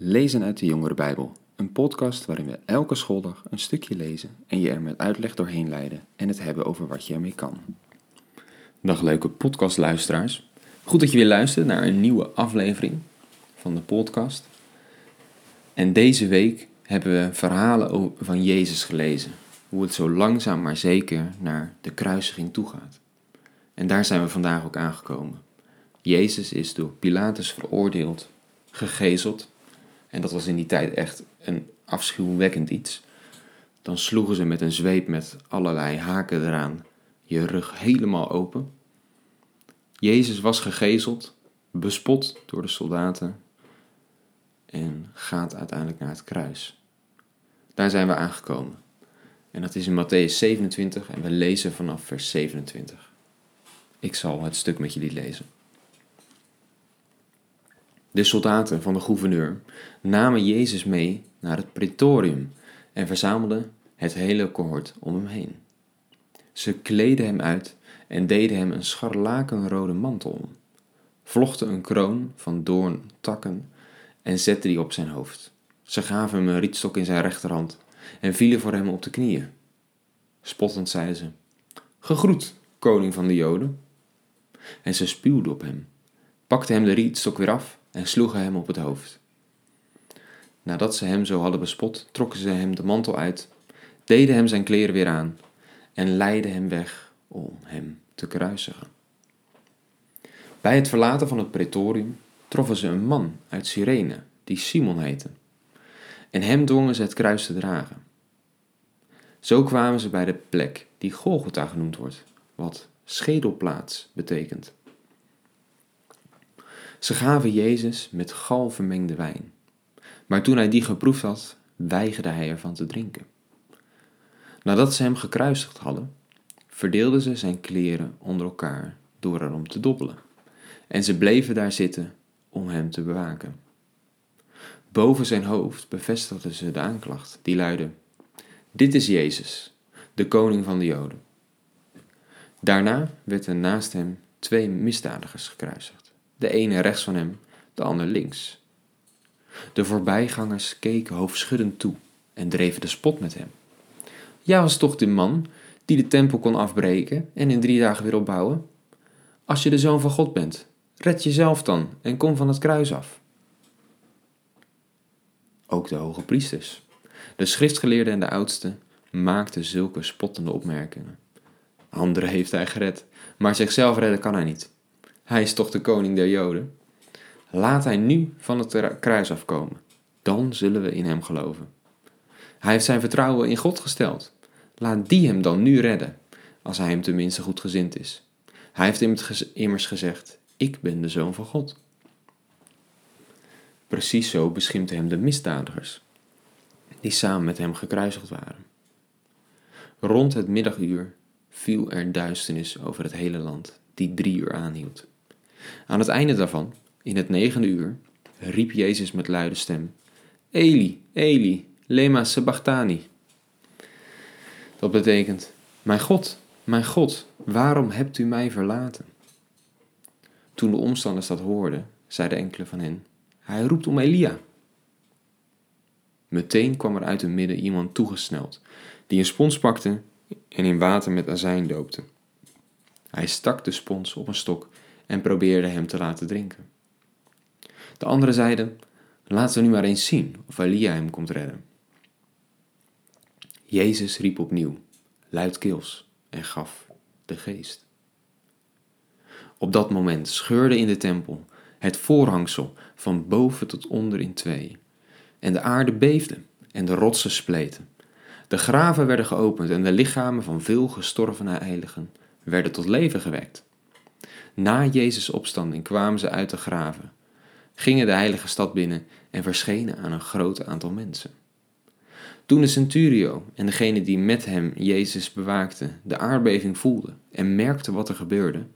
Lezen uit de Jongere Bijbel, een podcast waarin we elke schooldag een stukje lezen en je er met uitleg doorheen leiden en het hebben over wat je ermee kan. Dag leuke podcastluisteraars. Goed dat je weer luistert naar een nieuwe aflevering van de podcast. En deze week hebben we verhalen van Jezus gelezen. Hoe het zo langzaam maar zeker naar de kruisiging toe gaat. En daar zijn we vandaag ook aangekomen. Jezus is door Pilatus veroordeeld, gegezeld en dat was in die tijd echt een afschuwwekkend iets. Dan sloegen ze met een zweep met allerlei haken eraan je rug helemaal open. Jezus was gegezeld, bespot door de soldaten en gaat uiteindelijk naar het kruis. Daar zijn we aangekomen. En dat is in Matthäus 27 en we lezen vanaf vers 27. Ik zal het stuk met jullie lezen. De soldaten van de gouverneur namen Jezus mee naar het praetorium en verzamelden het hele cohort om hem heen. Ze kleden hem uit en deden hem een scharlakenrode mantel om, vlochten een kroon van doorntakken en zetten die op zijn hoofd. Ze gaven hem een rietstok in zijn rechterhand en vielen voor hem op de knieën. Spottend zeiden ze: Gegroet, koning van de Joden. En ze spuwden op hem, pakten hem de rietstok weer af en sloegen hem op het hoofd. Nadat ze hem zo hadden bespot, trokken ze hem de mantel uit, deden hem zijn kleren weer aan en leidden hem weg om hem te kruisigen. Bij het verlaten van het praetorium troffen ze een man uit Cyrene, die Simon heette, en hem dwongen ze het kruis te dragen. Zo kwamen ze bij de plek die Golgotha genoemd wordt, wat schedelplaats betekent. Ze gaven Jezus met gal vermengde wijn. Maar toen hij die geproefd had, weigerde hij ervan te drinken. Nadat ze hem gekruisigd hadden, verdeelden ze zijn kleren onder elkaar door erom te dobbelen. En ze bleven daar zitten om hem te bewaken. Boven zijn hoofd bevestigden ze de aanklacht, die luidde: Dit is Jezus, de koning van de Joden. Daarna werden naast hem twee misdadigers gekruisigd de ene rechts van hem, de ander links. De voorbijgangers keken hoofdschuddend toe en dreven de spot met hem. Jij was toch de man die de tempel kon afbreken en in drie dagen weer opbouwen? Als je de zoon van God bent, red jezelf dan en kom van het kruis af. Ook de hoge priesters, de schriftgeleerden en de oudsten maakten zulke spottende opmerkingen. Anderen heeft hij gered, maar zichzelf redden kan hij niet. Hij is toch de koning der Joden? Laat hij nu van het kruis afkomen. Dan zullen we in hem geloven. Hij heeft zijn vertrouwen in God gesteld. Laat die hem dan nu redden, als hij hem tenminste goed gezind is. Hij heeft immers gezegd: Ik ben de zoon van God. Precies zo beschimpte hem de misdadigers, die samen met hem gekruisigd waren. Rond het middaguur viel er duisternis over het hele land, die drie uur aanhield. Aan het einde daarvan, in het negende uur, riep Jezus met luide stem: Eli, Eli, lema sabachthani. Dat betekent: Mijn God, mijn God, waarom hebt u mij verlaten? Toen de omstanders dat hoorden, zeiden enkele van hen: Hij roept om Elia. Meteen kwam er uit het midden iemand toegesneld, die een spons pakte en in water met azijn doopte. Hij stak de spons op een stok en probeerde hem te laten drinken. De anderen zeiden: Laten we nu maar eens zien of Elia hem komt redden. Jezus riep opnieuw, luidkeels, en gaf de geest. Op dat moment scheurde in de tempel het voorhangsel van boven tot onder in twee. En de aarde beefde en de rotsen spleten. De graven werden geopend en de lichamen van veel gestorvene heiligen werden tot leven gewekt. Na Jezus' opstanding kwamen ze uit de graven, gingen de heilige stad binnen en verschenen aan een groot aantal mensen. Toen de centurio en degene die met hem Jezus bewaakte de aardbeving voelden en merkten wat er gebeurde,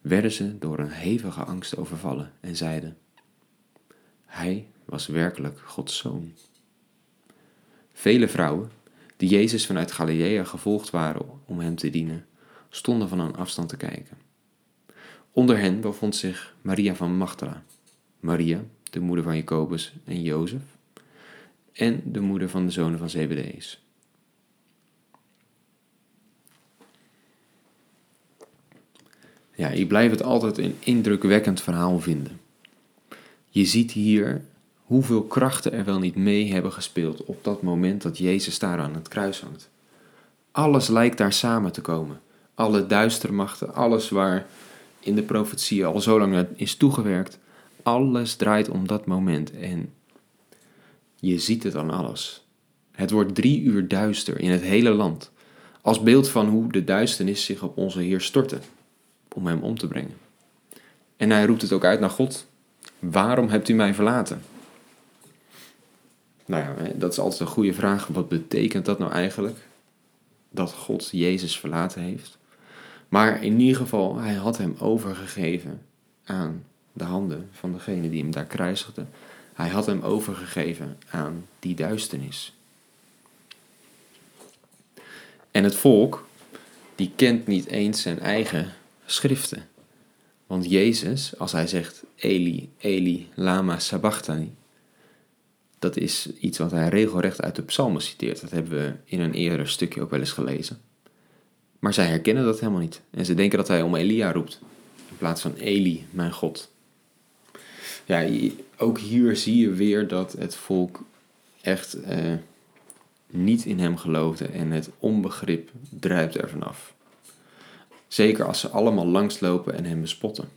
werden ze door een hevige angst overvallen en zeiden: Hij was werkelijk Gods zoon. Vele vrouwen, die Jezus vanuit Galilea gevolgd waren om hem te dienen, stonden van een afstand te kijken. Onder hen bevond zich Maria van Magdala, Maria, de moeder van Jacobus en Jozef, en de moeder van de zonen van Zebedeus. Ja, ik blijf het altijd een indrukwekkend verhaal vinden. Je ziet hier hoeveel krachten er wel niet mee hebben gespeeld op dat moment dat Jezus daar aan het kruis hangt. Alles lijkt daar samen te komen. Alle duistere machten, alles waar in de profetie al zo lang is toegewerkt, alles draait om dat moment en je ziet het aan alles. Het wordt drie uur duister in het hele land, als beeld van hoe de duisternis zich op onze Heer stortte, om hem om te brengen. En hij roept het ook uit naar God. Waarom hebt u mij verlaten? Nou ja, dat is altijd een goede vraag. Wat betekent dat nou eigenlijk? Dat God Jezus verlaten heeft? Maar in ieder geval, hij had hem overgegeven aan de handen van degene die hem daar kruisigde. Hij had hem overgegeven aan die duisternis. En het volk, die kent niet eens zijn eigen schriften. Want Jezus, als hij zegt Eli, Eli, lama sabachthani, dat is iets wat hij regelrecht uit de psalmen citeert. Dat hebben we in een eerder stukje ook wel eens gelezen. Maar zij herkennen dat helemaal niet. En ze denken dat hij om Elia roept. In plaats van Eli, mijn God. Ja, ook hier zie je weer dat het volk echt eh, niet in hem geloofde en het onbegrip druipt er vanaf. Zeker als ze allemaal langslopen en hem bespotten.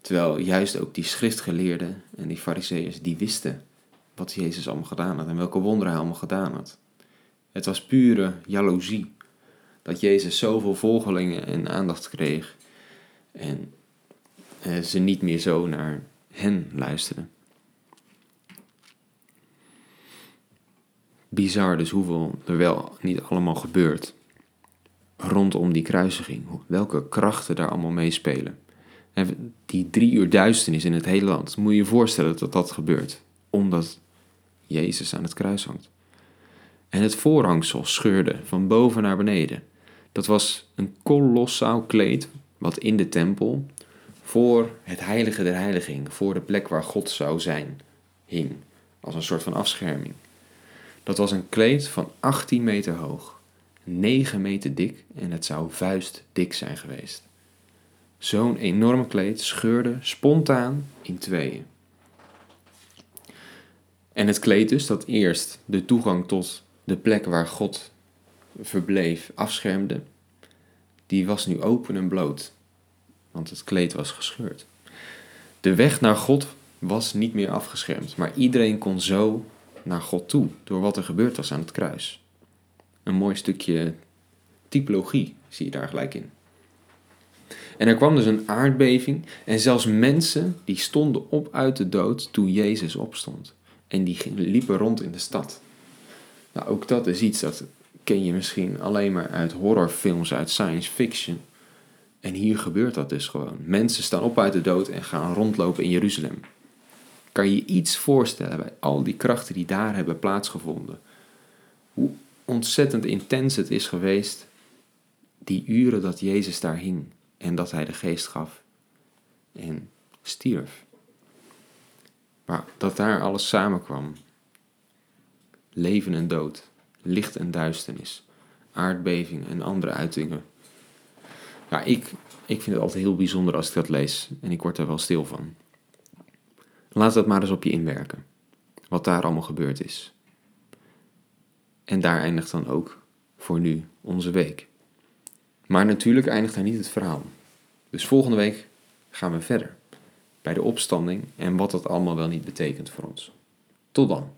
Terwijl juist ook die schriftgeleerden en die fariseeërs, die wisten wat Jezus allemaal gedaan had en welke wonderen hij allemaal gedaan had. Het was pure jaloezie dat Jezus zoveel volgelingen en aandacht kreeg en eh, ze niet meer zo naar hen luisteren. Bizar dus hoeveel er wel niet allemaal gebeurt rondom die kruisiging. Welke krachten daar allemaal meespelen. En die drie uur duisternis in het hele land. Moet je je voorstellen dat dat gebeurt. Omdat Jezus aan het kruis hangt. En het voorhangsel scheurde van boven naar beneden. Dat was een kolossaal kleed wat in de tempel voor het heilige der heiliging, voor de plek waar God zou zijn, hing. Als een soort van afscherming. Dat was een kleed van 18 meter hoog, 9 meter dik en het zou vuistdik zijn geweest. Zo'n enorm kleed scheurde spontaan in tweeën. En het kleed dus dat eerst de toegang tot de plek waar God verbleef afschermde, die was nu open en bloot, want het kleed was gescheurd. De weg naar God was niet meer afgeschermd, maar iedereen kon zo naar God toe door wat er gebeurd was aan het kruis. Een mooi stukje typologie zie je daar gelijk in. En er kwam dus een aardbeving en zelfs mensen die stonden op uit de dood toen Jezus opstond. En die liepen rond in de stad. Nou, ook dat is iets dat ken je misschien alleen maar uit horrorfilms, uit science fiction. En hier gebeurt dat dus gewoon. Mensen staan op uit de dood en gaan rondlopen in Jeruzalem. Kan je iets voorstellen bij al die krachten die daar hebben plaatsgevonden? Hoe ontzettend intens het is geweest, die uren dat Jezus daar hing en dat hij de geest gaf en stierf. Maar dat daar alles samenkwam. Leven en dood, licht en duisternis, aardbevingen en andere uitingen. Ja, ik, ik vind het altijd heel bijzonder als ik dat lees en ik word er wel stil van. Laat dat maar eens op je inwerken, wat daar allemaal gebeurd is. En daar eindigt dan ook voor nu onze week. Maar natuurlijk eindigt daar niet het verhaal. Dus volgende week gaan we verder bij de opstanding en wat dat allemaal wel niet betekent voor ons. Tot dan.